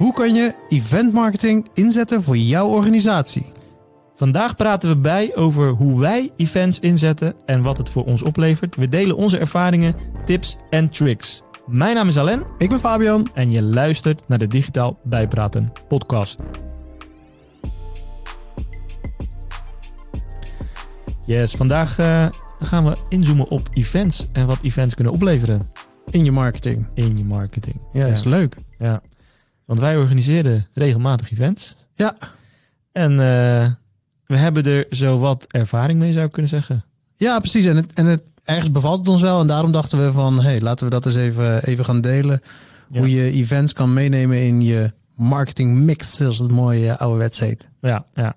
Hoe kan je eventmarketing inzetten voor jouw organisatie? Vandaag praten we bij over hoe wij events inzetten en wat het voor ons oplevert. We delen onze ervaringen, tips en tricks. Mijn naam is Alain Ik ben Fabian. en je luistert naar de Digitaal Bijpraten podcast. Yes, vandaag eh, gaan we inzoomen op events en wat events kunnen opleveren In je marketing. in je marketing. Ja, is leuk. Ja, want wij organiseren regelmatig events. Ja. En eh, we hebben er zo wat ervaring mee, zou ik kunnen zeggen. Ja, precies. En, het, en het, ergens bevalt het ons wel. En daarom dachten we van, hey, laten we dat eens even, even gaan delen. Ja. Hoe je events kan meenemen in je marketing mix, zoals het mooie ouderwets heet. Ja, ja.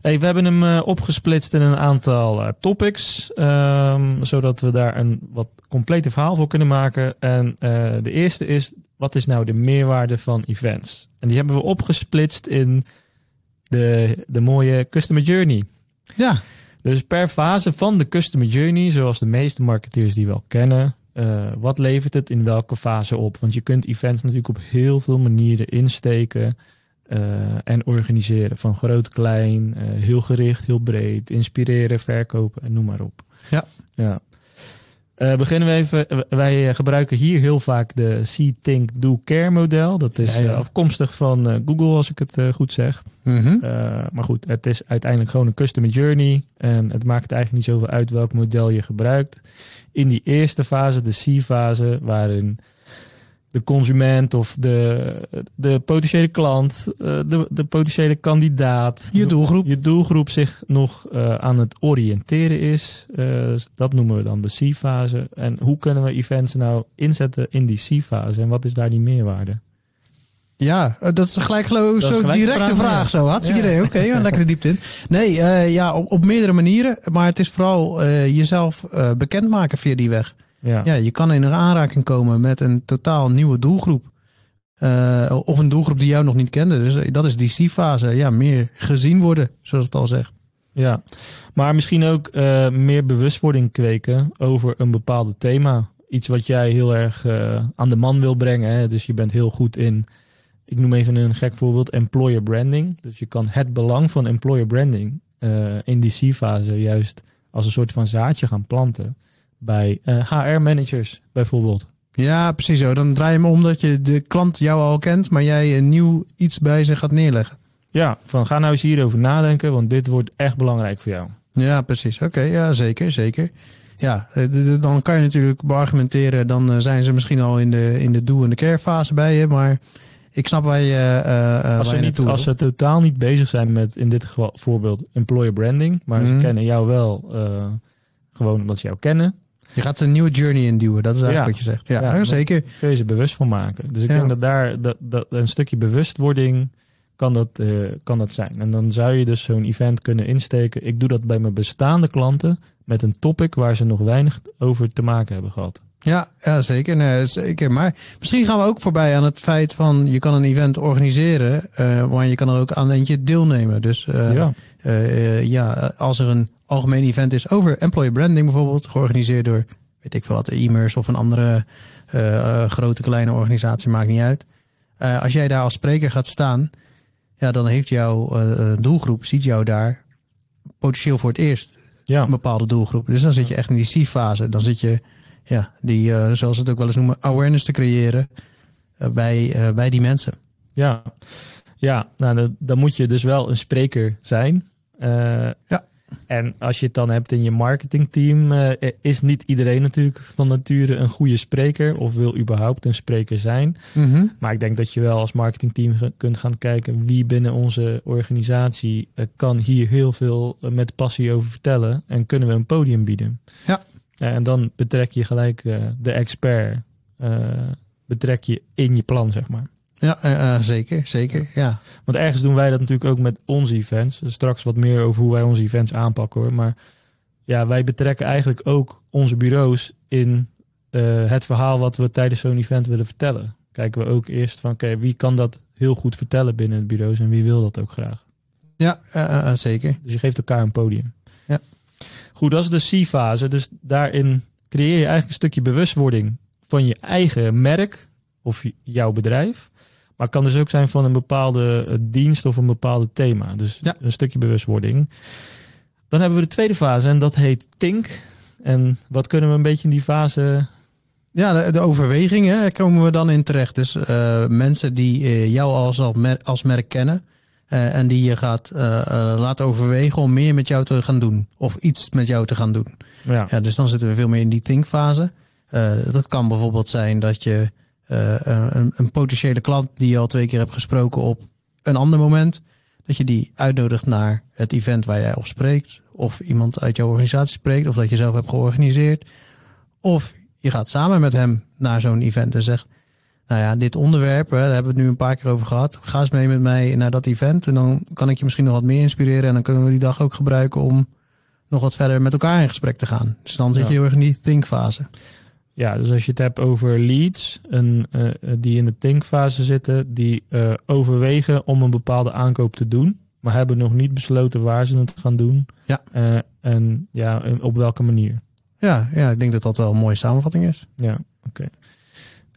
Hey, we hebben hem eh, opgesplitst in een aantal eh, topics, ehm, zodat we daar een wat complete verhaal voor kunnen maken. En eh, de eerste is, wat is nou de meerwaarde van events? En die hebben we opgesplitst in de, de mooie customer journey. Ja, Dus per fase van de customer journey, zoals de meeste marketeers die wel kennen, eh, wat levert het in welke fase op? Want je kunt events natuurlijk op heel veel manieren insteken eh, en organiseren. Van groot, klein, eh, heel gericht, heel breed, inspireren, verkopen en noem maar op. Ja. ja. Eh, beginnen we even. Wij eh, gebruiken hier heel vaak de See, Think, Do, Care model. Dat is Ja, ja. eh, afkomstig van Google, als ik het goed zeg. Mhm. Maar goed, het is uiteindelijk gewoon een customer journey. En het maakt eigenlijk niet zoveel uit welk model je gebruikt. In die eerste fase, de C-fase, waarin de consument of de, de potentiële klant, uh, de, de potentiële kandidaat, je doelgroep. je doelgroep zich nog uh, aan het oriënteren is. Uh, dat noemen we dan de C-fase. En hoe kunnen we events nou inzetten in die C-fase? En wat is daar die meerwaarde? Ja, eh, dat is gelijk geloof ik zo directe vraag, ja. zo. Hartstikke Ja. idee. Oké, ja, lekker diepte in. Nee, eh, ja, op, op meerdere manieren. Maar het is vooral eh, jezelf eh, bekendmaken via die weg. Ja, Ja, je kan in een aanraking komen met een totaal nieuwe doelgroep. Eh, of een doelgroep die jou nog niet kende. Dus eh, dat is die C-fase. Ja, meer gezien worden, zoals het al zegt. Ja, maar misschien ook eh, meer bewustwording kweken over een bepaald thema. Iets wat jij heel erg aan de man wil brengen. Hè? Dus je bent heel goed in, ik noem even een gek voorbeeld, employer branding. Dus je kan het belang van employer branding in die C-fase juist als een soort van zaadje gaan planten. Bij HR-managers bijvoorbeeld. Ja, precies zo. Dan draai je hem om dat je de klant jou al kent, maar jij een nieuw iets bij ze gaat neerleggen. Ja, van ga nou eens hierover nadenken, want dit wordt echt belangrijk voor jou. Ja, precies. Oké, ja, zeker, zeker. Ja, eh, dan kan je natuurlijk beargumenteren, dan eh, zijn ze misschien al in de, in de do- en de care fase bij je, maar ik snap waar je, eh, eh, Als waar ze, je niet, als ze totaal niet bezig zijn met, in dit geval voorbeeld, employer branding, maar Mhm. ze kennen jou wel eh, gewoon omdat ze jou kennen, Je gaat een nieuwe journey induwen, dat is eigenlijk Ja. wat je zegt. Ja, maar- zeker. kun je ze bewust van maken. Dus ik Ja. denk dat daar dat, dat een stukje bewustwording kan dat, eh, kan dat zijn. En dan zou je dus zo'n event kunnen insteken. Ik doe dat bij mijn bestaande klanten met een topic waar ze nog weinig over te maken hebben gehad. Ja, ja zeker. Nee, zeker. Maar misschien gaan we ook voorbij aan het feit van je kan een event organiseren, eh, maar je kan er ook aan eentje deelnemen. Dus ja. eh, ja, als er een algemeen event is over employer branding bijvoorbeeld, georganiseerd door, weet ik veel wat, e-mails of een andere eh, eh, grote, kleine organisatie, maakt niet uit. Eh, als jij daar als spreker gaat staan, ja, dan heeft jouw doelgroep, ziet jou daar potentieel voor het eerst ja. een bepaalde doelgroep. Dus dan zit je echt in die C-fase. Dan zit je, ja, die, zoals ze het ook wel eens noemen, awareness te creëren bij, bij die mensen. Ja, ja nou, dan, dan moet je dus wel een spreker zijn. Ja. En als je het dan hebt in je marketingteam, eh, is niet iedereen natuurlijk van nature een goede spreker of wil überhaupt een spreker zijn. Maar ik denk dat je wel als marketingteam kunt gaan kijken wie binnen onze organisatie eh, kan hier heel veel eh, met passie over vertellen en kunnen we een podium bieden. Ja. Eh, en dan betrek je gelijk eh, de expert, eh, betrek je in je plan, zeg maar. Ja, eh, eh, zeker, zeker. Ja. Want ergens doen wij dat natuurlijk ook met onze events. Straks wat meer over hoe wij onze events aanpakken hoor. Maar ja, wij betrekken eigenlijk ook onze bureaus in eh, het verhaal wat we tijdens zo'n event willen vertellen. Kijken we ook eerst van oké, wie kan dat heel goed vertellen binnen het bureaus en wie wil dat ook graag. Ja, zeker. Dus je geeft elkaar een podium. Ja. Goed, dat is de C-fase. Dus daarin creëer je eigenlijk een stukje bewustwording van je eigen merk of jouw bedrijf. Maar het kan dus ook zijn van een bepaalde eh, dienst of een bepaalde thema. Dus Ja. een stukje bewustwording. Dan hebben we de tweede fase en dat heet Think. En wat kunnen we een beetje in die fase... Ja, de, de overwegingen komen we dan in terecht. Dus eh, mensen die eh, jou als, als mer- als merk kennen. en die je gaat laten overwegen om meer met jou te gaan doen. Of iets met jou te gaan doen. Ja, Ja, dus dan zitten we veel meer in die thinkfase. Dat kan bijvoorbeeld zijn dat je een, een potentiële klant die je al twee keer hebt gesproken op een ander moment, dat je die uitnodigt naar het event waar jij op spreekt. Of iemand uit jouw organisatie spreekt, of dat je zelf hebt georganiseerd. Of je gaat samen met hem naar zo'n event en zegt. Nou ja, dit onderwerp, hè, daar hebben we het nu een paar keer over gehad. Ga eens mee met mij naar dat event. En dan kan ik je misschien nog wat meer inspireren. En dan kunnen we die dag ook gebruiken om nog wat verder met elkaar in gesprek te gaan. Dus dan zit je Ja. heel erg in die thinkfase. Ja, dus als je het hebt over leads en, eh, die in de thinkfase zitten, die eh, overwegen om een bepaalde aankoop te doen, maar hebben nog niet besloten waar ze het gaan doen. Ja. Eh, en ja, en op welke manier. Ja, ja, ik denk dat dat wel een mooie samenvatting is. Ja, oké.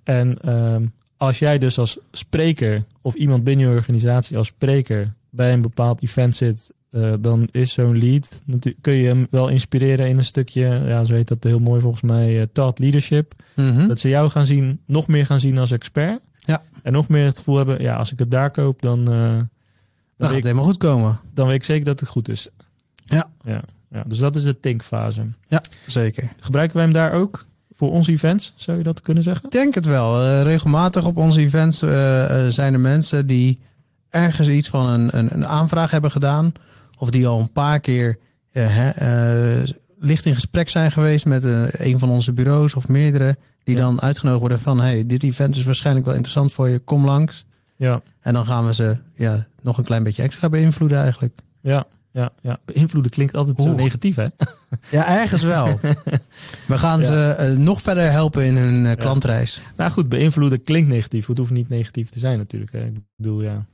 En ehm, als jij dus als spreker of iemand binnen je organisatie als spreker bij een bepaald event zit, eh, dan is zo'n lead, kun je hem wel inspireren in een stukje, ja, zo heet dat heel mooi volgens mij, thought leadership. Mhm. Dat ze jou gaan zien, nog meer gaan zien als expert. Ja. En nog meer het gevoel hebben, ja, als ik het daar koop, dan, eh, Dan dan, gaat het weet ik, helemaal goed komen. dan weet ik zeker dat het goed is. Ja. ja, ja. Dus dat is de thinkfase. Zeker. Gebruiken wij hem daar ook voor onze events? Zou je dat kunnen zeggen? Ik denk het wel. Regelmatig op onze events zijn er mensen die ergens iets van een, een, een aanvraag hebben gedaan. Of die al een paar keer eh, hè, eh, licht in gesprek zijn geweest met eh, een van onze bureaus of meerdere. Die Ja. dan uitgenodigd worden van, hey, dit event is waarschijnlijk wel interessant voor je, kom langs. Ja, En dan gaan we ze ja, nog een klein beetje extra beïnvloeden eigenlijk. ja, ja. ja. Beïnvloeden klinkt altijd zo negatief, hè? Ja, ergens wel. We gaan Ja. ze nog verder helpen in hun klantreis. Nou goed, beïnvloeden klinkt negatief. Het hoeft niet negatief te zijn natuurlijk. Hè? Ik bedoel, ja,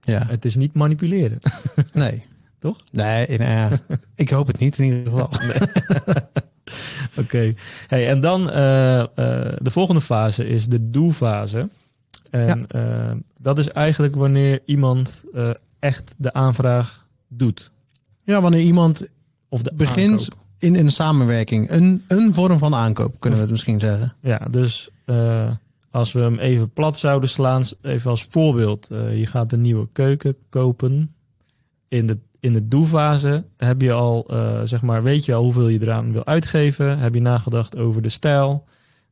Ja, het is niet manipuleren. nee. Toch? Nee, ja, ik hoop het niet in ieder geval. Oké. Hey, en dan eh, eh, de volgende fase is de do-fase. En eh, dat is eigenlijk wanneer iemand eh, echt de aanvraag doet. Ja, wanneer iemand Of de begint aankoop. in een samenwerking, een, een vorm van aankoop, kunnen we het misschien zeggen. Ja, dus eh, als we hem even plat zouden slaan, even als voorbeeld. eh, je gaat een nieuwe keuken kopen. In de, in de do-fase heb je al, eh, zeg maar, weet je al hoeveel je eraan wil uitgeven. Heb je nagedacht over de stijl.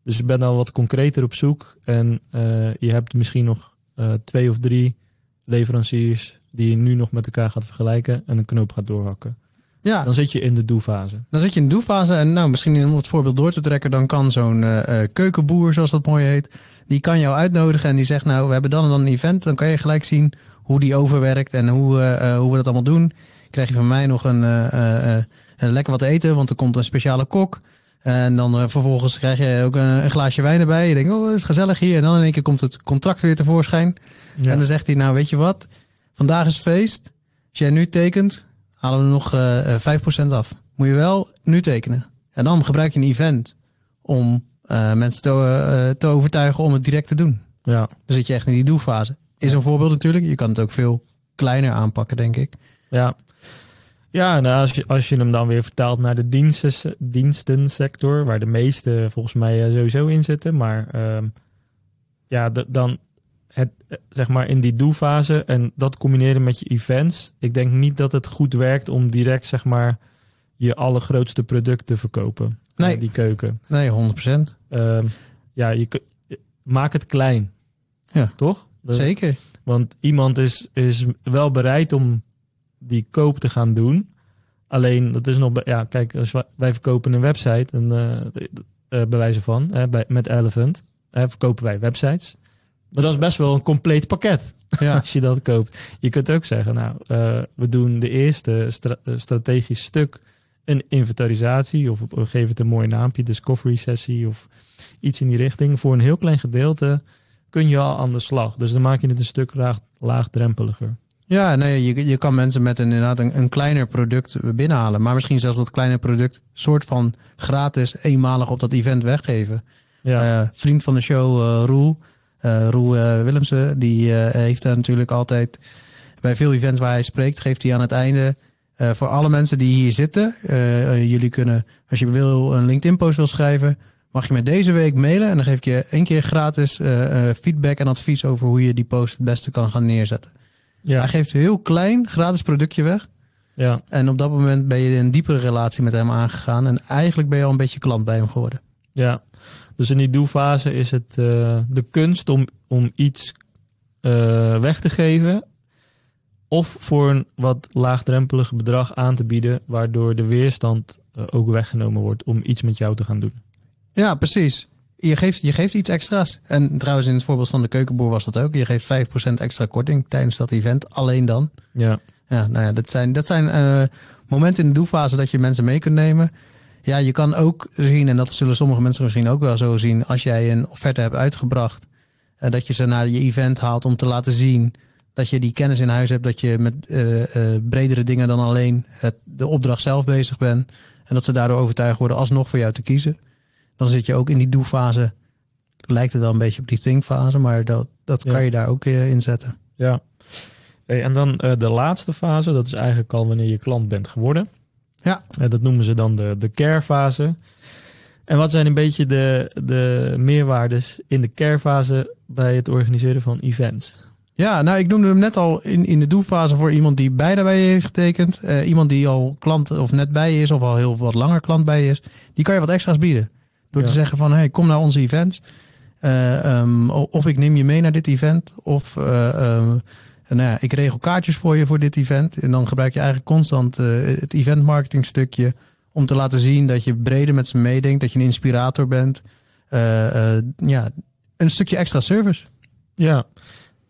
Dus je bent al wat concreter op zoek. En eh, je hebt misschien nog eh, twee of drie leveranciers die je nu nog met elkaar gaat vergelijken en een knoop gaat doorhakken. Ja, Dan zit je in de do-fase. dan zit je in de doelfase en nou, misschien om het voorbeeld door te trekken, dan kan zo'n keukenboer, zoals dat mooi heet, die kan jou uitnodigen en die zegt nou, we hebben dan en dan een event, dan kan je gelijk zien hoe die overwerkt en hoe, eh, eh, hoe we dat allemaal doen. Krijg je van mij nog een, eh, een lekker wat eten, want er komt een speciale kok. En dan vervolgens krijg je ook een, een glaasje wijn erbij. Je denkt, oh, dat is gezellig hier. En dan in één keer komt het contract weer tevoorschijn. Ja. En dan zegt hij, nou weet je wat, vandaag is feest. Als jij nu tekent, halen we nog eh, eh, 5% af. Moet je wel nu tekenen. En dan gebruik je een event om mensen te, te overtuigen om het direct te doen. ja. Dan zit je echt in die doelfase. Is een voorbeeld natuurlijk. Je kan het ook veel kleiner aanpakken, denk ik. Ja, ja nou, als, je, als je hem dan weer vertaalt naar de diensten, dienstensector, waar de meeste volgens mij eh, sowieso in zitten. Maar ehm, ja, dan het, zeg maar in die do-fase en dat combineren met je events. Ik denk niet dat het goed werkt om direct zeg maar je allergrootste product te verkopen. Nee. Eh, die keuken. Nee, 100%. Ehm, ja, je, maak het klein. Ja. Toch? Zeker. want iemand is, is wel bereid om die koop te gaan doen. Alleen, dat is nog... Ja, kijk, als wij, wij verkopen een website, en, eh, eh, bij wijze van, hè, bij, met Elephant, hè, verkopen wij websites. Maar dat is best wel een compleet pakket, Ja. als je dat koopt. Je kunt ook zeggen, nou, eh, we doen de eerste stra- strategisch stuk een inventarisatie, of we geven het een mooi naampje, discovery sessie, of iets in die richting. Voor een heel klein gedeelte kun je al aan de slag. Dus dan maak je het een stuk laag, laagdrempeliger. Ja, nee, je, je kan mensen met een, inderdaad een, een kleiner product binnenhalen. Maar misschien zelfs dat kleine product soort van gratis eenmalig op dat event weggeven. Ja, Eh, vriend van de show, Roel, Uh, Roel uh, Willemsen, die heeft daar natuurlijk altijd bij veel events waar hij spreekt, geeft hij aan het einde voor alle mensen die hier zitten. jullie kunnen, als je wil, een LinkedIn-post wil schrijven, mag je me deze week mailen. En dan geef ik je één keer gratis feedback en advies over hoe je die post het beste kan gaan neerzetten. Ja. Hij geeft een heel klein gratis productje weg. Ja. En op dat moment ben je een diepere relatie met hem aangegaan. En eigenlijk ben je al een beetje klant bij hem geworden. Ja, dus in die doelfase is het uh, de kunst om, om iets uh, weg te geven. Of voor een wat laagdrempelig bedrag aan te bieden. Waardoor de weerstand uh, ook weggenomen wordt om iets met jou te gaan doen. Ja, precies. Je geeft, je geeft iets extra's. En trouwens, in het voorbeeld van de keukenboer was dat ook. Je geeft 5% extra korting tijdens dat event. Alleen dan. Ja. Ja, nou ja, dat zijn, dat zijn uh, momenten in de doelfase dat je mensen mee kunt nemen. Ja, je kan ook zien, en dat zullen sommige mensen misschien ook wel zo zien, als jij een offerte hebt uitgebracht, uh, dat je ze naar je event haalt om te laten zien dat je die kennis in huis hebt, dat je met uh, bredere dingen dan alleen het, de opdracht zelf bezig bent. En dat ze daardoor overtuigd worden alsnog voor jou te kiezen. Dan zit je ook in die doelfase. Lijkt het wel een beetje op die thinkfase, maar dat, dat kan je daar ook in zetten. Ja, en dan uh, de laatste fase, dat is eigenlijk al wanneer je klant bent geworden. Ja. Uh, dat noemen ze dan de, de care fase. En wat zijn een beetje de, de meerwaardes in de care fase bij het organiseren van events? Ja, nou ik noemde hem net al in, in de doelfase voor iemand die bij daarbij heeft getekend. Uh, iemand die al klant of net bij is of al heel wat langer klant bij is. Die kan je wat extra's bieden. Door te zeggen van, hey, kom naar onze events. Uh, um, of ik neem je mee naar dit event. Of uh, en nou ja, ik regel kaartjes voor je voor dit event. En dan gebruik je eigenlijk constant uh, het event marketing stukje. Om te laten zien dat je breder met ze meedenkt. Dat je een inspirator bent. Ja, een stukje extra service. Ja,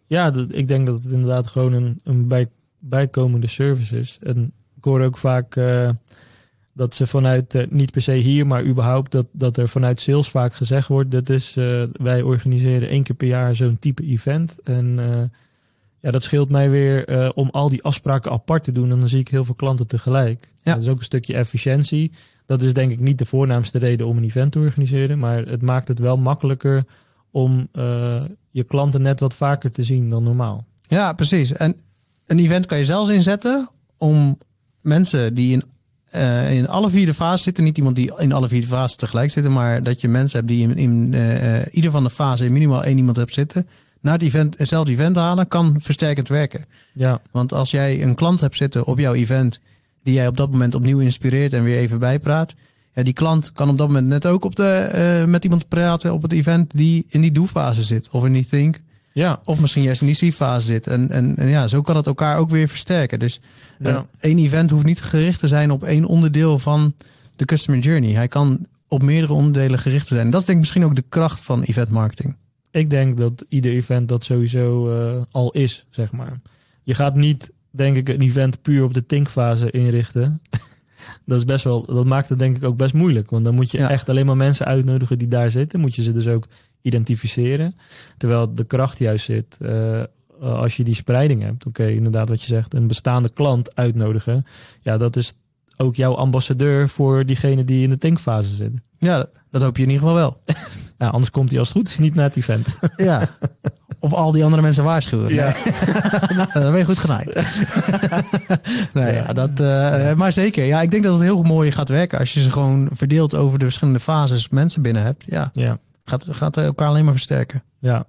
ja dat, ik denk dat het inderdaad gewoon een, een bij, bijkomende service is. En ik hoor ook vaak dat ze vanuit, niet per se hier, maar überhaupt, dat, dat er vanuit sales vaak gezegd wordt. Dat is, wij organiseren één keer per jaar zo'n type event. En ja, dat scheelt mij weer om al die afspraken apart te doen. En dan zie ik heel veel klanten tegelijk. Ja. Dat is ook een stukje efficiëntie. Dat is denk ik niet de voornaamste reden om een event te organiseren. Maar het maakt het wel makkelijker om je klanten net wat vaker te zien dan normaal. Ja, precies. En een event kan je zelfs inzetten om mensen die in, uh, in alle vier de fases zitten, niet iemand die in alle vier de fases tegelijk zitten, maar dat je mensen hebt die in, in uh, ieder van de fasen minimaal één iemand hebt zitten naar het event, hetzelfde event halen, kan versterkend werken. Ja. Want als jij een klant hebt zitten op jouw event, die jij op dat moment opnieuw inspireert en weer even bijpraat. Ja, die klant kan op dat moment net ook op de, uh, met iemand praten op het event die in die do-fase zit. Of in die think. Ja. Of misschien juist in die see-fase zit. En, en, en, ja, zo kan het elkaar ook weer versterken. Dus uh, ja. één event hoeft niet gericht te zijn op één onderdeel van de customer journey. Hij kan op meerdere onderdelen gericht zijn. En dat is denk ik misschien ook de kracht van event marketing. Ik denk dat ieder event dat sowieso uh, al is, zeg maar. Je gaat niet, denk ik, een event puur op de tinkfase inrichten. dat is best wel, dat maakt het denk ik ook best moeilijk. Want dan moet je echt alleen maar mensen uitnodigen die daar zitten. Moet je ze dus ook identificeren. Terwijl de kracht juist zit uh, als je die spreiding hebt. Oké, okay, inderdaad wat je zegt, een bestaande klant uitnodigen. Ja, dat is ook jouw ambassadeur voor diegene die in de tankfase zitten. Ja, dat hoop je in ieder geval wel. Ja, anders komt hij als het goed is niet naar het event. Ja. Of al die andere mensen waarschuwen. Ja. nou, dan ben je goed genaaid. nou ja, dat, uh, maar zeker. Ja, ik denk dat het heel mooi gaat werken als je ze gewoon verdeelt over de verschillende fases mensen binnen hebt. Ja, ja. Gaat, gaat elkaar alleen maar versterken. Ja.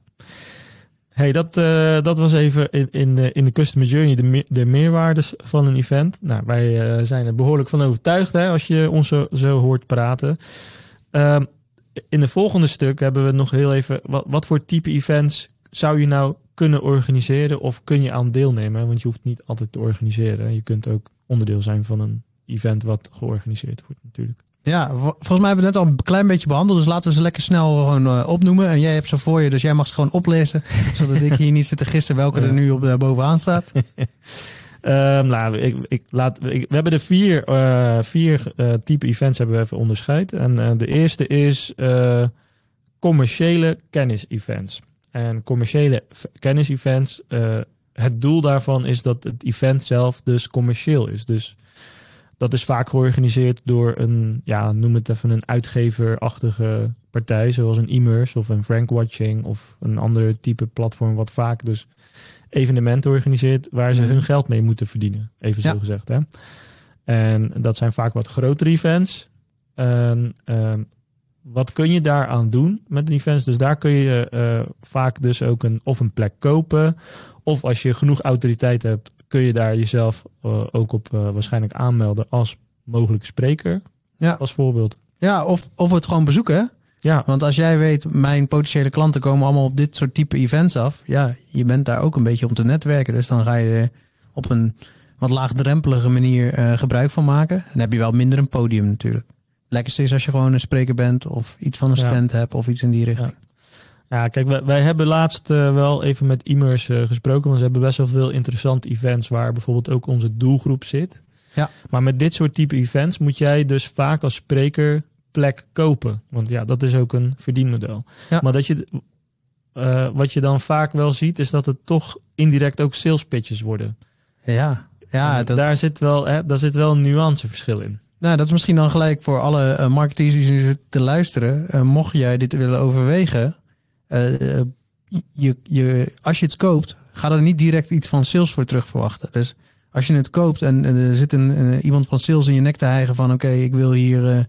Hey, dat, uh, dat was even in, in, de, in de customer journey de, de meerwaardes van een event. Nou, wij uh, zijn er behoorlijk van overtuigd hè, als je ons zo, hoort praten. Uh, in de volgende stuk hebben we nog heel even. Wat, wat voor type events zou je nou kunnen organiseren of kun je aan deelnemen? Want je hoeft niet altijd te organiseren. Je kunt ook onderdeel zijn van een event wat georganiseerd wordt, natuurlijk. Ja, volgens mij hebben we het net al een klein beetje behandeld. Dus laten we ze lekker snel gewoon uh, opnoemen. En jij hebt ze voor je, dus jij mag ze gewoon oplezen. zodat ik hier niet zit te gissen welke er nu op uh, bovenaan staat. Um, nou, ik, ik laat, ik, we hebben de vier, uh, vier type events hebben we even onderscheid. En de eerste is commerciële kennis-events. En commerciële kennis-events, het doel daarvan is dat het event zelf dus commercieel is. Dus dat is vaak georganiseerd door een, ja, noem het even een uitgeverachtige partij, zoals een Immers of een Frankwatching of een ander type platform, wat vaak dus evenementen organiseert waar ze Mhm. hun geld mee moeten verdienen, even Ja. zo gezegd. Hè? En dat zijn vaak wat grotere events. En, ehm, wat kun je daaraan doen met een events? Dus daar kun je eh, vaak dus ook een, of een plek kopen. Of als je genoeg autoriteit hebt, kun je daar jezelf eh, ook op eh, waarschijnlijk aanmelden als mogelijke spreker. Ja. Als voorbeeld. Ja, of, of het gewoon bezoeken. Ja, Want als jij weet, mijn potentiële klanten komen allemaal op dit soort type events af. Ja, je bent daar ook een beetje om te netwerken. Dus dan ga je er op een wat laagdrempelige manier eh, gebruik van maken. Dan heb je wel minder een podium natuurlijk. Lekkerste is als je gewoon een spreker bent of iets van een Ja. stand hebt of iets in die richting. Ja, kijk, wij, wij hebben laatst eh, wel even met Immers eh, gesproken. Want ze hebben best wel veel interessante events waar bijvoorbeeld ook onze doelgroep zit. Ja. Maar met dit soort type events moet jij dus vaak als spreker plek kopen. Want ja, dat is ook een verdienmodel. Ja. Maar dat je, eh, wat je dan vaak wel ziet, is dat het toch indirect ook sales pitches worden. Ja, ja dat, daar, zit wel, hè, daar zit wel een nuanceverschil in. nou, dat is misschien dan gelijk voor alle marketeers die zitten te luisteren. Mocht jij dit willen overwegen, eh, je, je, als je het koopt, ga er niet direct iets van sales voor terug verwachten. Dus als je het koopt en, en er zit een, iemand van sales in je nek te hijgen van oké, ik wil hier, eh,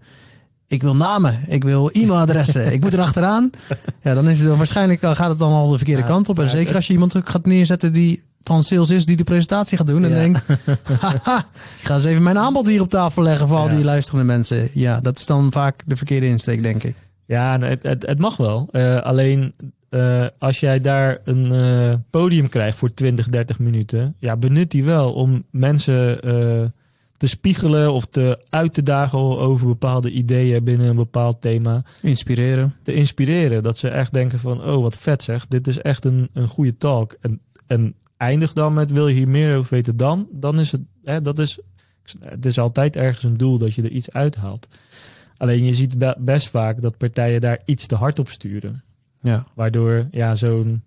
ik wil namen, ik wil e-mailadressen, ik moet er achteraan. Ja, dan is het waarschijnlijk gaat het dan al de verkeerde Ja, kant op. En ja, zeker als je iemand gaat neerzetten die van sales is, die de presentatie gaat doen en Ja. denkt, haha, ik ga eens even mijn aanbod hier op tafel leggen voor al die luisterende mensen. Ja, dat is dan vaak de verkeerde insteek, denk ik. Ja, nee, het, het, het mag wel. Eh, alleen eh, als jij daar een eh, podium krijgt voor 20, 30 minuten, ja, benut die wel om mensen te spiegelen of te uit te dagen over bepaalde ideeën binnen een bepaald thema. Inspireren. Te inspireren. Dat ze echt denken van, oh wat vet zeg, dit is echt een, een goede talk. En, en eindig dan met, wil je hier meer over weten dan? Dan is het, hè, dat is, het is altijd ergens een doel dat je er iets uithaalt. Alleen je ziet be- best vaak dat partijen daar iets te hard op sturen. Ja. Waardoor ja, zo'n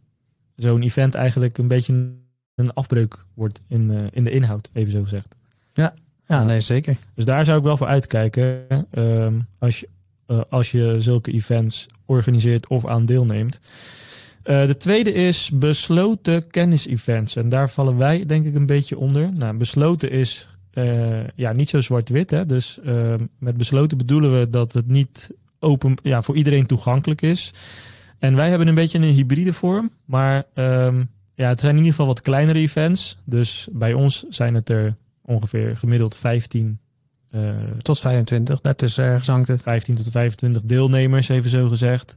zo'n event eigenlijk een beetje een afbreuk wordt in, eh, in de inhoud, even zo gezegd. Ja, nee, zeker. Dus daar zou ik wel voor uitkijken ehm, als, je, eh, als je zulke events organiseert of aan deelneemt. Eh, de tweede is besloten kennis-events. En daar vallen wij denk ik een beetje onder. Nou, besloten is eh, ja, niet zo zwart-wit. Hè? Dus ehm, met besloten bedoelen we dat het niet open, ja, voor iedereen toegankelijk is. En wij hebben een beetje een hybride vorm. Maar ehm, ja, het zijn in ieder geval wat kleinere events. Dus bij ons zijn het er ongeveer gemiddeld 15, eh, Tot 25, daartussen ergens hangt het. 15 tot 25 deelnemers, even zo gezegd.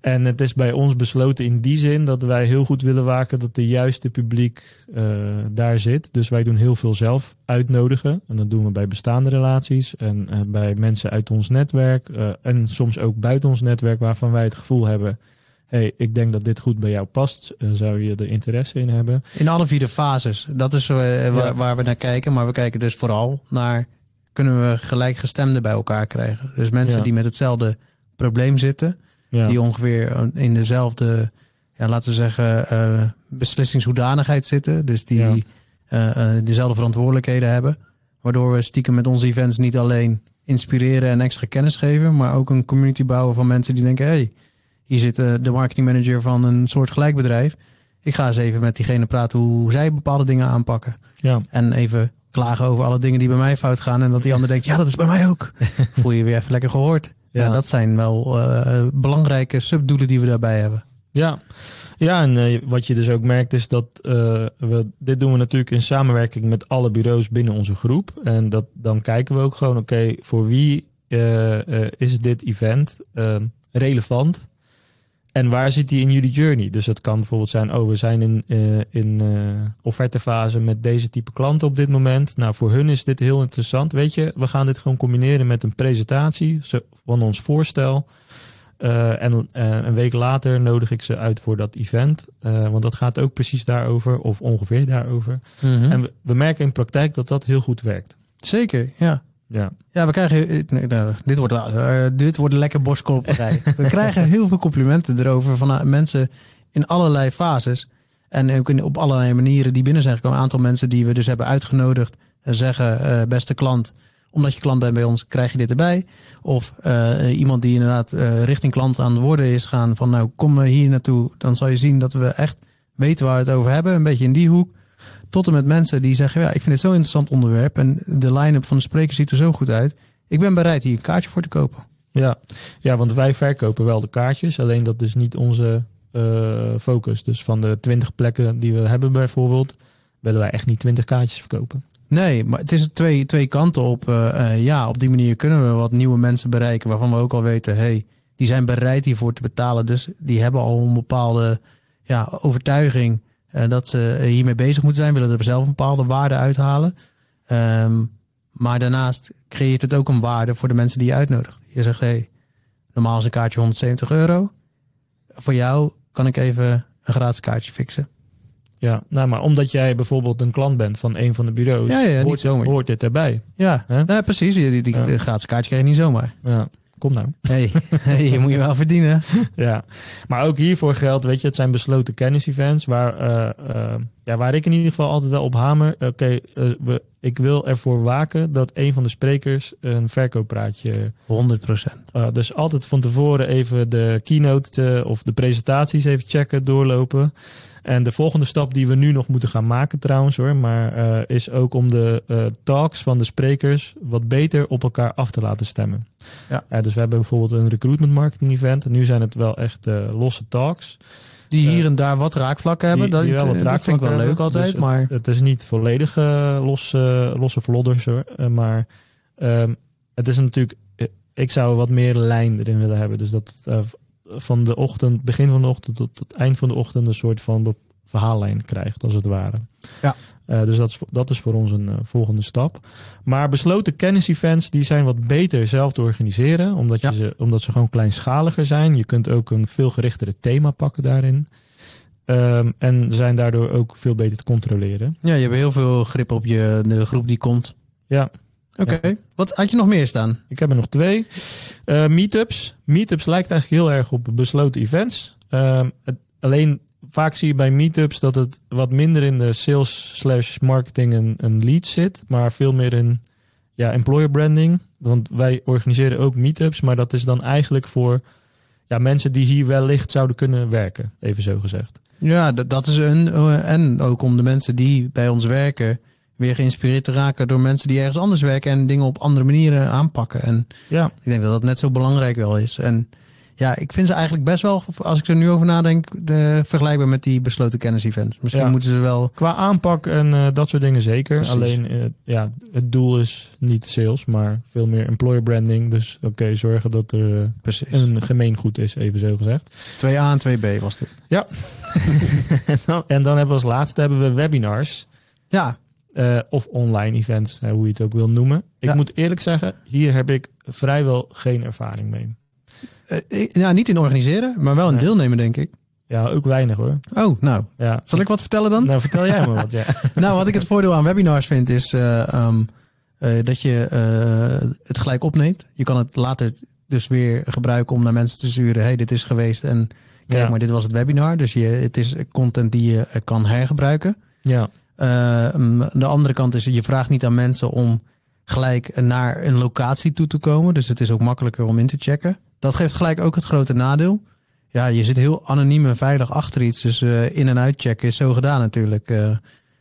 En het is bij ons besloten in die zin dat wij heel goed willen waken dat de juiste publiek eh, daar zit. Dus wij doen heel veel zelf uitnodigen. En dat doen we bij bestaande relaties en eh, bij mensen uit ons netwerk. eh, en soms ook buiten ons netwerk waarvan wij het gevoel hebben... hey, ik denk dat dit goed bij jou past. Zou je er interesse in hebben? In alle vier de fases. Dat is waar, Ja. waar we naar kijken. Maar we kijken dus vooral naar... kunnen we gelijkgestemden bij elkaar krijgen. Dus mensen Ja. die met hetzelfde probleem zitten... Ja, die ongeveer in dezelfde, ja, laten we zeggen, eh beslissingshoedanigheid zitten. Dus die Ja. eh, eh, dezelfde verantwoordelijkheden hebben. Waardoor we stiekem met onze events niet alleen inspireren en extra kennis geven, maar ook een community bouwen van mensen die denken: hé, hey, hier zit eh, de marketingmanager van een soort gelijkbedrijf. Ik ga eens even met diegene praten hoe zij bepaalde dingen aanpakken. ja. En even klagen over alle dingen die bij mij fout gaan. En dat die ander denkt: ja, dat is bij mij ook. Voel je weer even lekker gehoord. Ja, Ja. dat zijn wel eh, belangrijke subdoelen die we daarbij hebben. Ja, ja en eh, wat je dus ook merkt is dat eh, we dit doen we natuurlijk in samenwerking met alle bureaus binnen onze groep. En dat, dan kijken we ook gewoon, oké, voor wie is dit event relevant? En waar zit die in jullie journey? Dus het kan bijvoorbeeld zijn, oh, we zijn in, eh, in eh, offertefase met deze type klanten op dit moment. Nou, voor hun is dit heel interessant. Weet je, we gaan dit gewoon combineren met een presentatie van ons voorstel. Eh, en een week later nodig ik ze uit voor dat event. Want dat gaat ook precies daarover, of ongeveer daarover. En we, we merken in praktijk dat dat heel goed werkt. Zeker, ja. Ja, Ja, we krijgen. eh, nou, dit, wordt, eh, dit wordt een lekker borstklopperij. we krijgen heel veel complimenten erover van eh, mensen in allerlei fases. En ook in, op allerlei manieren die binnen zijn gekomen. Een aantal mensen die we dus hebben uitgenodigd. En zeggen: beste klant, omdat je klant bent bij ons, krijg je dit erbij. Of uh, iemand die inderdaad richting klant aan het worden is gaan van nou kom hier naartoe. Dan zal je zien dat we echt weten waar we het over hebben. Een beetje in die hoek. Tot en met mensen die zeggen ja ik vind het zo'n interessant onderwerp. En de line-up van de sprekers ziet er zo goed uit. Ik ben bereid hier een kaartje voor te kopen. Ja, ja want wij verkopen wel de kaartjes. Alleen dat is niet onze uh, focus. Dus van de 20 plekken die we hebben bijvoorbeeld, willen wij echt niet 20 kaartjes verkopen. Nee, maar het is twee, twee kanten op. Uh, uh, ja, op die manier kunnen we wat nieuwe mensen bereiken waarvan we ook al weten, hey, die zijn bereid hiervoor te betalen. Dus die hebben al een bepaalde ja, overtuiging dat ze hiermee bezig moeten zijn, willen er zelf een bepaalde waarde uithalen. Um, maar daarnaast creëert het ook een waarde voor de mensen die je uitnodigt. Je zegt, hey, normaal is een kaartje 170 euro. Voor jou kan ik even een gratis kaartje fixen. Ja, nou, maar omdat jij bijvoorbeeld een klant bent van een van de bureaus, ja, ja, hoort, niet hoort dit erbij. Ja, ja precies. Die, die, ja. gratis kaartje krijg je niet zomaar. Ja, kom nou. Hey, hey, je moet je wel verdienen. ja, maar ook hiervoor geldt, weet je, het zijn besloten kennis-events waar, uh, uh, ja, waar ik in ieder geval altijd wel op hamer. Oké, okay, uh, ik wil ervoor waken dat een van de sprekers een verkooppraatje. 100 procent. dus altijd van tevoren even de keynote of de presentaties even checken, doorlopen. En de volgende stap die we nu nog moeten gaan maken trouwens hoor, maar uh, is ook om de uh, talks van de sprekers wat beter op elkaar af te laten stemmen. Ja. Uh, dus we hebben bijvoorbeeld een recruitment marketing event en nu zijn het wel echt losse talks. Die hier en daar wat raakvlakken hebben. Die, die dat, wel wat dat vind ik wel hebben. leuk altijd. Dus maar... het, het, is niet volledig losse, losse vlodders hoor. maar um, het is natuurlijk, ik zou wat meer lijn erin willen hebben. Dus dat van de ochtend, begin van de ochtend tot het eind van de ochtend een soort van verhaallijn krijgt, als het ware. Ja. Uh, dus dat is, dat is voor ons een uh, volgende stap. Maar besloten kennis-events die zijn wat beter zelf te organiseren, omdat, Ja. je ze, omdat ze gewoon kleinschaliger zijn. Je kunt ook een veel gerichtere thema pakken daarin. Um, en zijn daardoor ook veel beter te controleren. Ja, je hebt heel veel grip op je, de groep die komt. Ja, Oké, okay. wat had je nog meer staan? ik heb er nog twee. Uh, meetups. Meetups lijkt eigenlijk heel erg op besloten events. Um, het, alleen vaak zie je bij meetups dat het wat minder in de sales slash marketing en, en lead zit, maar veel meer in ja, employer branding. Want wij organiseren ook meetups, maar dat is dan eigenlijk voor ja, mensen die hier wellicht zouden kunnen werken, even zo gezegd. Ja, dat, dat is een. Uh, en ook om de mensen die bij ons werken weer geïnspireerd te raken door mensen die ergens anders werken en dingen op andere manieren aanpakken. En Ja, ik denk dat dat net zo belangrijk wel is. En ja, ik vind ze eigenlijk best wel, als ik er nu over nadenk, de, vergelijkbaar met die besloten kennis-events. Misschien Ja. moeten ze wel. qua aanpak en eh, dat soort dingen zeker. Precies. Alleen, eh, ja, het doel is niet sales, maar veel meer employer branding. Dus oké, zorgen dat er Precies. een gemeengoed is, even zo gezegd. 2A en 2B was dit. en, dan, en dan hebben we als laatste hebben we webinars. Ja, eh, of online events, hoe je het ook wil noemen. Ik Ja. moet eerlijk zeggen, hier heb ik vrijwel geen ervaring mee. ik- ja, niet in organiseren, maar wel in Nee. deelnemen, denk ik. Ja, ook weinig hoor. Oh, nou. Ja. Zal ik wat vertellen dan? Nou, vertel jij maar wat. Ja. Nou, wat ik het voordeel aan webinars vind, is eh, ehm, eh, dat je het gelijk opneemt. Je kan het later dus weer gebruiken om naar mensen te sturen. hey, dit is geweest en kijk Ja. maar, dit was het webinar. Dus je, het is content die je kan hergebruiken. ja. Eh, de andere kant is, je vraagt niet aan mensen om gelijk naar een locatie toe te komen. Dus het is ook makkelijker om in te checken. Dat geeft gelijk ook het grote nadeel. Ja, je zit heel anoniem en veilig achter iets. Dus eh, in- en uitchecken is zo gedaan natuurlijk. Eh,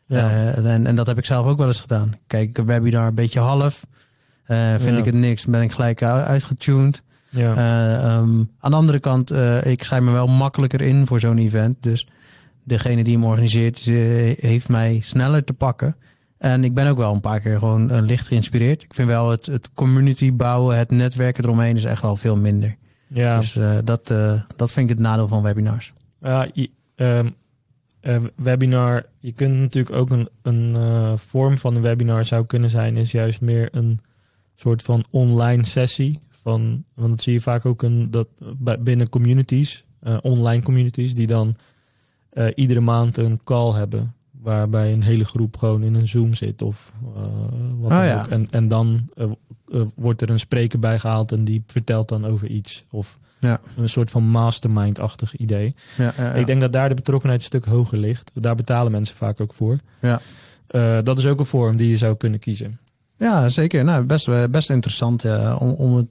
Ja. en, en dat heb ik zelf ook wel eens gedaan. Kijk, een webinar een beetje half. Vind Ja. ik het niks, ben ik gelijk uitgetuned. ja. Eh, ehm, aan de andere kant, ik schrijf me wel makkelijker in voor zo'n event. Dus degene die hem organiseert, is, heeft mij sneller te pakken. En ik ben ook wel een paar keer gewoon eh, licht geïnspireerd. Ik vind wel het, het community bouwen, het netwerken eromheen is echt wel veel minder. ja. Dus eh, dat, eh, dat vind ik het nadeel van webinars. Ja, ehm, eh, webinar, je kunt natuurlijk ook een, een vorm van een webinar zou kunnen zijn, is juist meer een soort van online sessie. Van, want dat zie je vaak ook een, dat, binnen communities, online communities, die dan eh, iedere maand een call hebben. Waarbij een hele groep gewoon in een Zoom zit of eh, wat Oh dan ja. ook. En, en dan eh, wordt er een spreker bij gehaald en die vertelt dan over iets. Of Ja. een soort van mastermind-achtig idee. Ja. Ik denk dat daar de betrokkenheid een stuk hoger ligt. Daar betalen mensen vaak ook voor. Ja. Dat is ook een vorm die je zou kunnen kiezen. Ja, zeker. Nou, best, best interessant om, om het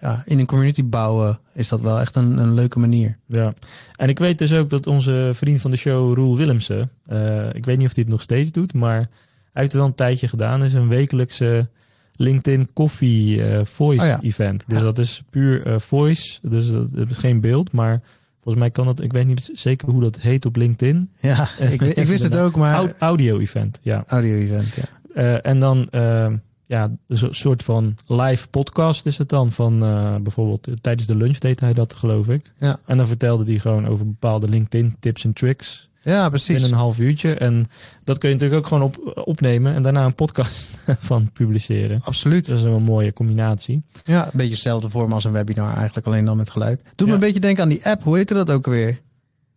ja, in een community bouwen is dat wel echt een, een leuke manier. Ja, en ik weet dus ook dat onze vriend van de show, Roel Willemsen, uh, ik weet niet of hij het nog steeds doet, maar hij heeft het al een tijdje gedaan, is een wekelijkse LinkedIn Coffee uh, Voice Oh ja. event. Dus Ja. dat is puur eh, voice, dus dat is geen beeld, maar volgens mij kan het, ik weet niet zeker hoe dat heet op LinkedIn. Ja, ik, ik wist het ook, maar Au- audio event, ja. audio-event, ja. Eh, en dan, eh, ja, een soort van live podcast is het dan. Van eh, bijvoorbeeld eh, tijdens de lunch deed hij dat, geloof ik. Ja. En dan vertelde hij gewoon over bepaalde LinkedIn tips en tricks. Ja, precies. Binnen een half uurtje. En dat kun je natuurlijk ook gewoon op, opnemen en daarna een podcast van publiceren. Absoluut. Dat is een mooie combinatie. Ja, een beetje dezelfde vorm als een webinar eigenlijk, alleen dan met geluid. Doet me een beetje denken aan die app, hoe heette dat ook weer?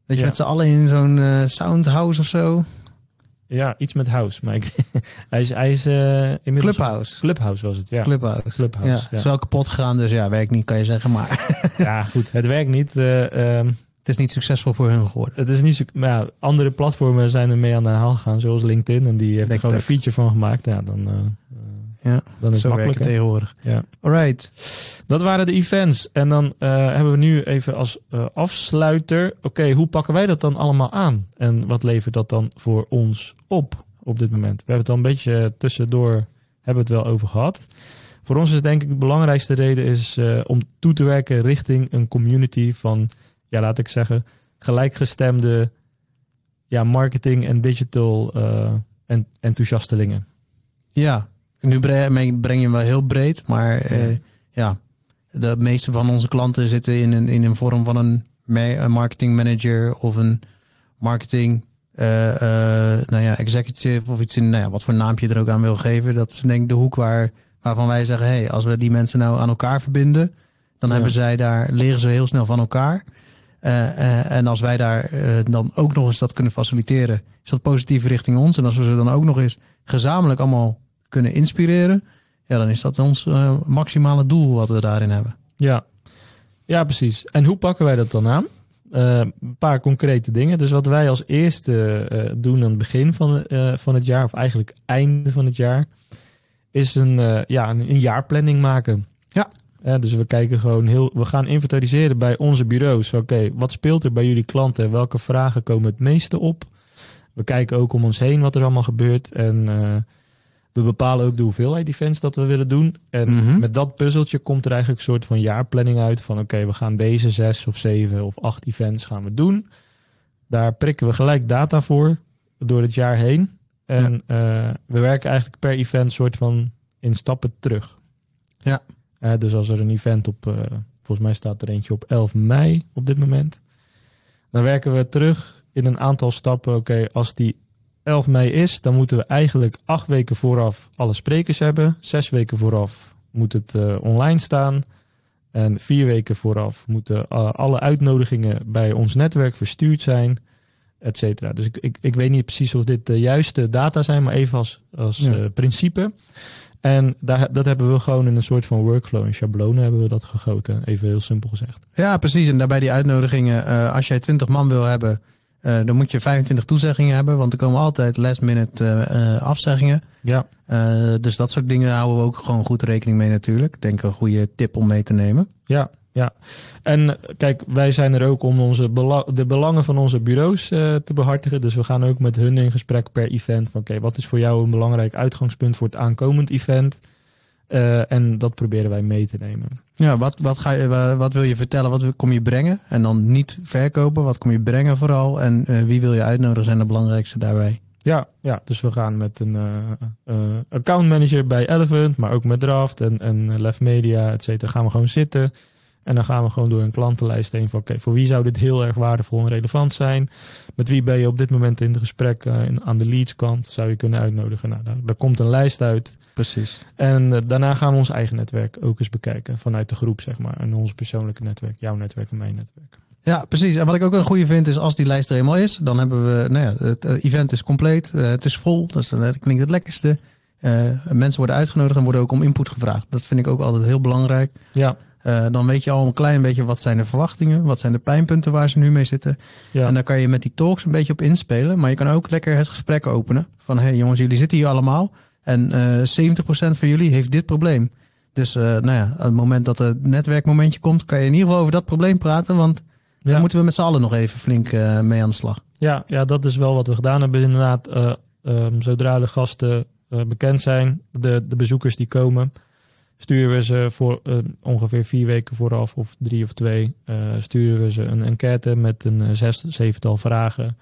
Dat je Ja. met z'n allen in zo'n eh, soundhouse of zo. Ja, iets met house. Maar ik, hij is, hij is eh, inmiddels... Clubhouse. Clubhouse was het, ja. Clubhouse. Clubhouse, Ja, is wel kapot gegaan, dus ja, werkt niet, kan je zeggen. Maar Ja, goed. Het werkt niet. eh, ehm, het is niet succesvol voor hun geworden. Het is niet. Maar ja, andere platformen zijn er mee aan de haal gegaan, zoals LinkedIn. En die heeft er gewoon een feature van gemaakt. Ja, dan, eh, Ja, dan is zo het werkt makkelijk. het hè? tegenwoordig. Ja. Alright. Dat waren de events. En dan eh, hebben we nu even als eh, afsluiter. Oké, hoe pakken wij dat dan allemaal aan? En wat levert dat dan voor ons op op dit moment? We hebben het al een beetje tussendoor hebben we het wel over gehad. Voor ons is denk ik de belangrijkste reden is eh, om toe te werken richting een community van, ja, laat ik zeggen, gelijkgestemde ja, marketing en digital eh, en enthousiastelingen. Ja, nu bre- breng je hem wel heel breed, maar eh, ja, de meeste van onze klanten zitten in een, in een vorm van een, ma- een marketing manager of een marketing eh, eh, nou ja, executive of iets in, nou ja, wat voor naampje je er ook aan wil geven. Dat is denk ik de hoek waar, waarvan wij zeggen, hey, als we die mensen nou aan elkaar verbinden, dan Ja. hebben zij daar, leren ze heel snel van elkaar. En als wij daar dan ook nog eens dat kunnen faciliteren, is dat positief richting ons. En als we ze dan ook nog eens gezamenlijk allemaal kunnen inspireren, ja, dan is dat ons eh, maximale doel wat we daarin hebben. Ja. ja, precies. En hoe pakken wij dat dan aan? Eh, een paar concrete dingen. Dus wat wij als eerste eh, doen aan het begin van, van het jaar, of eigenlijk einde van het jaar, is een, ja, een, een jaarplanning maken. Ja. Dus we kijken gewoon heel, we gaan inventariseren bij onze bureaus. Oké, wat speelt er bij jullie klanten? Welke vragen komen het meeste op? We kijken ook om ons heen wat er allemaal gebeurt. En we bepalen ook de hoeveelheid events dat we willen doen. En Mhm. met dat puzzeltje komt er eigenlijk een soort van jaarplanning uit. Van oké, we gaan deze zes of zeven of acht events gaan we doen. Daar prikken we gelijk data voor door het jaar heen. En eh, we werken eigenlijk per event soort van in stappen terug. Ja. Eh, dus als er een event op, eh, volgens mij staat er eentje op 11 mei op dit moment. Dan werken we terug in een aantal stappen. Oké, als die 11 mei is, dan moeten we eigenlijk acht weken vooraf alle sprekers hebben. Zes weken vooraf moet het eh, online staan. En vier weken vooraf moeten eh, alle uitnodigingen bij ons netwerk verstuurd zijn, et cetera. Dus ik, ik, ik weet niet precies of dit de juiste data zijn, maar even als, als Ja. eh, principe. En daar, dat hebben we gewoon in een soort van workflow, in schablonen hebben we dat gegoten. Even heel simpel gezegd. Ja, precies. En daarbij die uitnodigingen, als jij 20 man wil hebben, eh, dan moet je 25 toezeggingen hebben, want er komen altijd last minute eh, afzeggingen. Ja, dus dat soort dingen houden we ook gewoon goed rekening mee natuurlijk. Denk een goede tip om mee te nemen. Ja, ja. En kijk, wij zijn er ook om onze bela- de belangen van onze bureaus te behartigen. Dus we gaan ook met hun in gesprek per event. Van oké, wat is voor jou een belangrijk uitgangspunt voor het aankomend event? Eh, en dat proberen wij mee te nemen. Ja, wat, wat, ga je, wa- wat wil je vertellen? Wat kom je brengen? En dan niet verkopen. Wat kom je brengen vooral? En eh, wie wil je uitnodigen zijn de belangrijkste daarbij? Ja, ja, dus we gaan met een eh account manager bij Elephant, maar ook met Draft en, en Left Media, et cetera. Gaan we gewoon zitten. En dan gaan we gewoon door een klantenlijst heen van oké, voor wie zou dit heel erg waardevol en relevant zijn? Met wie ben je op dit moment in de gesprek in- aan de leads kant? Zou je kunnen uitnodigen? Nou, daar, daar komt een lijst uit. Precies. En eh, daarna gaan we ons eigen netwerk ook eens bekijken vanuit de groep, zeg maar. En ons persoonlijke netwerk, jouw netwerk en mijn netwerk. Ja, precies. En wat ik ook een goede vind is als die lijst er eenmaal is, dan hebben we, nou ja, het eh, event is compleet, eh, het is vol, dat, is, dat klinkt het lekkerste. Mensen worden uitgenodigd en worden ook om input gevraagd. Dat vind ik ook altijd heel belangrijk. Ja, dan weet je al een klein beetje wat zijn de verwachtingen, wat zijn de pijnpunten waar ze nu mee zitten. ja. En dan kan je met die talks een beetje op inspelen, maar je kan ook lekker het gesprek openen. Van hé hey jongens, jullie zitten hier allemaal En eh 70% van jullie heeft dit probleem. Dus eh, nou ja, op het moment dat het netwerkmomentje komt, kan je in ieder geval over dat probleem praten. Want Ja. daar moeten we met z'n allen nog even flink eh, mee aan de slag. Ja, ja, dat is wel wat we gedaan hebben. Inderdaad, eh, ehm, zodra de gasten eh, bekend zijn, de, de bezoekers die komen, sturen we ze voor eh, ongeveer vier weken vooraf, of drie of twee, eh, sturen we ze een enquête met een eh, zes, zevental vragen.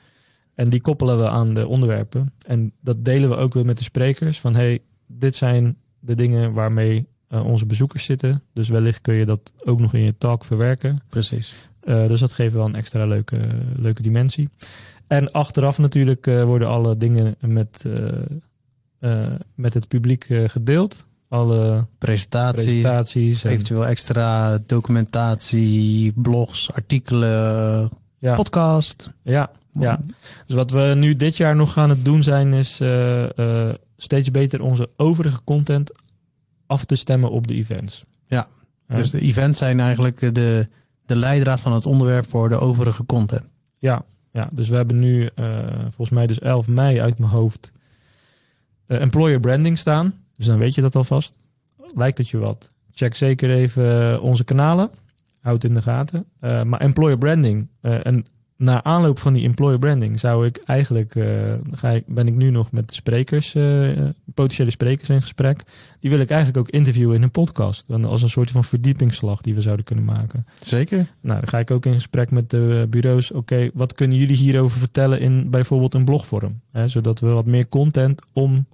En die koppelen we aan de onderwerpen. En dat delen we ook weer met de sprekers. Van hey, dit zijn de dingen waarmee eh, onze bezoekers zitten. Dus wellicht kun je dat ook nog in je talk verwerken. Precies. Eh, dus dat geeft wel een extra leuke, leuke dimensie. En achteraf natuurlijk eh, worden alle dingen met, met het publiek gedeeld. Alle Presentatie, presentaties. en- eventueel extra documentatie, blogs, artikelen, ja, podcast. ja, ja. Dus wat we nu dit jaar nog aan het doen zijn, is eh, eh, steeds beter onze overige content af te stemmen op de events. Ja, Ja. Dus de events zijn eigenlijk eh, de, de leidraad van het onderwerp voor de overige content. Ja, ja, dus we hebben nu volgens mij dus 11 mei uit mijn hoofd employer branding staan. Dus dan weet je dat alvast. Lijkt het je wat? Check zeker even onze kanalen. Houd in de gaten. Maar employer branding. en na aanloop van die employer branding zou ik eigenlijk, eh, ga ik, ben ik nu nog met de sprekers, eh, potentiële sprekers in gesprek. Die wil ik eigenlijk ook interviewen in een podcast. Dan Als een soort van verdiepingsslag die we zouden kunnen maken. Zeker. Nou, dan ga ik ook in gesprek met de eh, bureaus. Oké, wat kunnen jullie hierover vertellen in bijvoorbeeld een blogvorm? Hè, zodat we wat meer content om,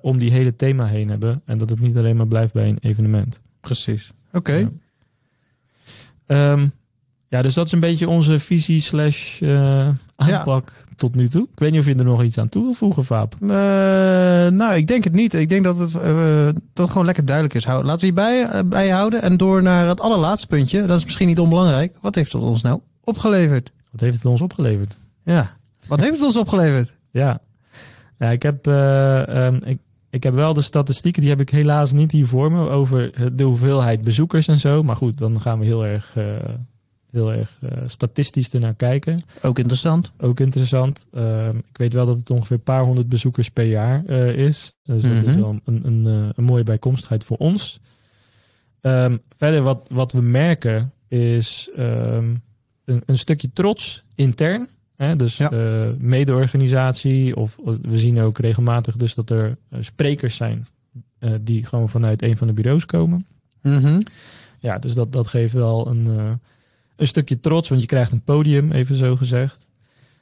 om die hele thema heen hebben. En dat het niet alleen maar blijft bij een evenement. Precies. Oké. Ja. Ehm, ja, dus dat is een beetje onze visie slash eh, aanpak tot nu toe. Ik weet niet of je er nog iets aan toe wil voegen, Vaap. Eh, nou, ik denk het niet. Ik denk dat het, eh, dat het gewoon lekker duidelijk is. Laten we hierbij bij houden. En door naar het allerlaatste puntje. Dat is misschien niet onbelangrijk. Wat heeft het ons nou opgeleverd? Wat heeft het ons opgeleverd? Ja. Wat heeft het ons opgeleverd? Ja, ja ik, heb, eh, ehm, ik, ik heb wel de statistieken, die heb ik helaas niet hier voor me, over de hoeveelheid bezoekers en zo. Maar goed, dan gaan we heel erg, heel erg eh, statistisch ernaar kijken. Ook interessant. Ook interessant. Ehm, ik weet wel dat het ongeveer een paar honderd bezoekers per jaar eh, is. Dus dat is Mhm. wel een, een, eh, een mooie bijkomstigheid voor ons. Ehm, verder wat, wat we merken is ehm, een, een stukje trots intern. Hè? Dus Ja. mede-organisatie. Of we zien ook regelmatig dus dat er sprekers zijn die gewoon vanuit een van de bureaus komen. Mhm. Ja, dus dat, dat geeft wel een, een stukje trots, want je krijgt een podium, even zo gezegd.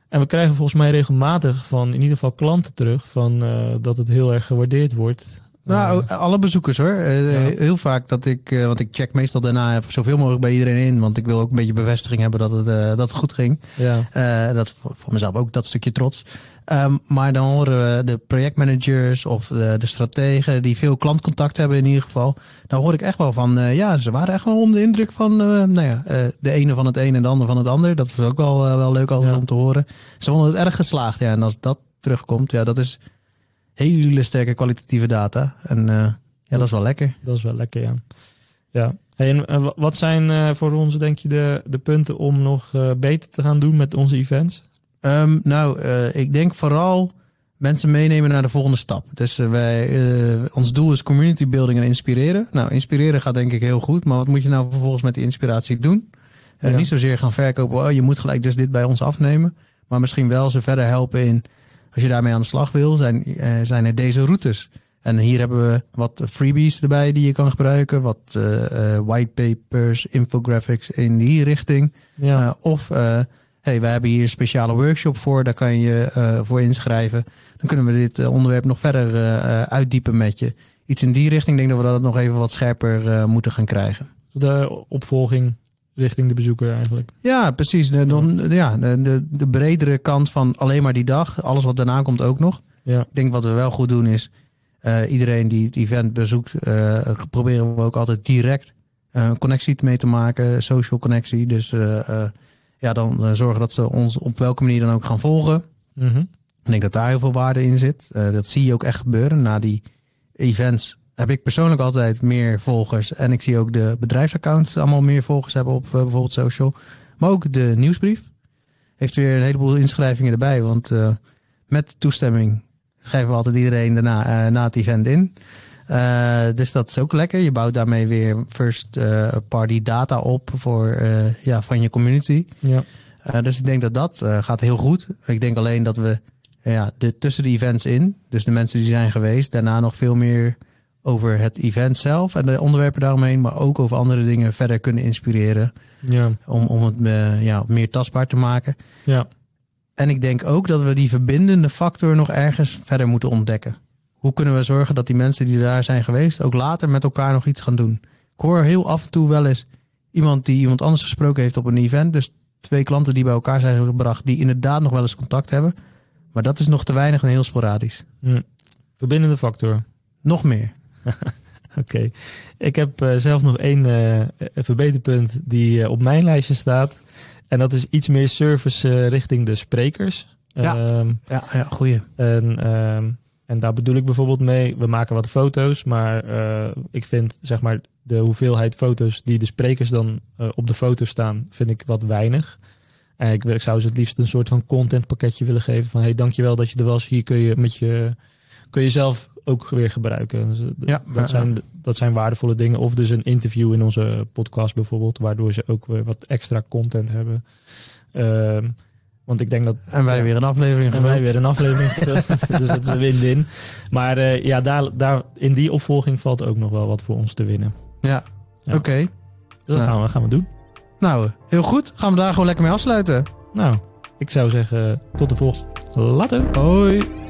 En we krijgen volgens mij regelmatig van in ieder geval klanten terug van eh, dat het heel erg gewaardeerd wordt. Nou, Eh, alle bezoekers hoor. Eh, Ja. Heel vaak dat ik, want ik check meestal daarna zoveel mogelijk bij iedereen in. Want ik wil ook een beetje bevestiging hebben dat het, dat het goed ging. ja, dat voor, voor mezelf ook dat stukje trots. Ehm, maar dan horen we de projectmanagers of de, de strategen die veel klantcontact hebben in ieder geval. Dan hoor ik echt wel van, eh, ja, ze waren echt wel onder de indruk van, eh, nou ja, eh, de ene van het een en de ander van het ander. Dat is ook wel, wel leuk altijd Ja. om te horen. Ze vonden het erg geslaagd, ja. En als dat terugkomt, ja, dat is hele sterke kwalitatieve data. En ja, dat is wel lekker. dat is wel lekker, ja. ja. Hey, en wa- wat zijn voor ons, denk je, de, de punten om nog beter te gaan doen met onze events? Ehm, nou, eh, ik denk vooral mensen meenemen naar de volgende stap. Dus eh, wij, eh, ons doel is community building en inspireren. Nou, inspireren gaat denk ik heel goed, maar wat moet je nou vervolgens met die inspiratie doen? Ja. Niet zozeer gaan verkopen, oh, je moet gelijk dus dit bij ons afnemen. Maar misschien wel ze verder helpen in, als je daarmee aan de slag wil, zijn, zijn er deze routes. En hier hebben we wat freebies erbij die je kan gebruiken. Wat whitepapers, infographics in die richting. Ja, of, hey, wij hebben hier een speciale workshop voor, daar kan je uh, voor inschrijven. Dan kunnen we dit uh, onderwerp nog verder uh, uitdiepen met je. Iets in die richting, ik denk dat we dat nog even wat scherper uh, moeten gaan krijgen. de opvolging richting de bezoeker eigenlijk. Ja, precies. De, de, ja, de, de, de bredere kant van alleen maar die dag. Alles wat daarna komt ook nog. Ja. Ik denk wat we wel goed doen is, iedereen die het event bezoekt, proberen we ook altijd direct een connectie mee te maken, social connectie. Dus ja, dan zorgen dat ze ons op welke manier dan ook gaan volgen. Mm -hmm. Ik denk dat daar heel veel waarde in zit. dat zie je ook echt gebeuren. Na die events heb ik persoonlijk altijd meer volgers. En ik zie ook de bedrijfsaccounts allemaal meer volgers hebben op bijvoorbeeld social. Maar ook de nieuwsbrief heeft weer een heleboel inschrijvingen erbij. Want met toestemming schrijven we altijd iedereen daarna, na het event in. Dus dat is ook lekker. Je bouwt daarmee weer first party data op voor, ja, van je community. Ja. dus ik denk dat dat gaat heel goed. Ik denk alleen dat we ja, de, tussen de events in, dus de mensen die zijn geweest, daarna nog veel meer over het event zelf en de onderwerpen daaromheen, maar ook over andere dingen verder kunnen inspireren. Ja. Om, om het ja, meer tastbaar te maken. Ja. En ik denk ook dat we die verbindende factor nog ergens verder moeten ontdekken. Hoe kunnen we zorgen dat die mensen die daar zijn geweest ook later met elkaar nog iets gaan doen? Ik hoor heel af en toe wel eens iemand die iemand anders gesproken heeft op een event. Dus twee klanten die bij elkaar zijn gebracht, die inderdaad nog wel eens contact hebben. Maar dat is nog te weinig en heel sporadisch. Hm. Verbindende factor. Nog meer. Oké. Ik heb uh, zelf nog één uh, verbeterpunt die uh, op mijn lijstje staat. En dat is iets meer service richting de sprekers. Ja, um, ja, ja goeie. En, um, en daar bedoel ik bijvoorbeeld mee, we maken wat foto's, maar ik vind zeg maar de hoeveelheid foto's die de sprekers dan op de foto staan, vind ik wat weinig. En ik, ik zou ze het liefst een soort van contentpakketje willen geven van hey, dankjewel dat je er was. Hier kun je met je kun je zelf ook weer gebruiken. Dus, ja, dat, zijn, dat zijn waardevolle dingen. Of dus een interview in onze podcast bijvoorbeeld, waardoor ze ook weer wat extra content hebben. Uh, want ik denk dat. En wij weer een aflevering. En wij weer een aflevering. dus dat is een win-win. Maar uh, ja, daar, daar, in die opvolging valt ook nog wel wat voor ons te winnen. Ja, ja. oké. Okay. Dus dat gaan, we, gaan we doen. Nou, heel goed. Gaan we daar gewoon lekker mee afsluiten. Nou, ik zou zeggen, tot de volgende. Later. Hoi.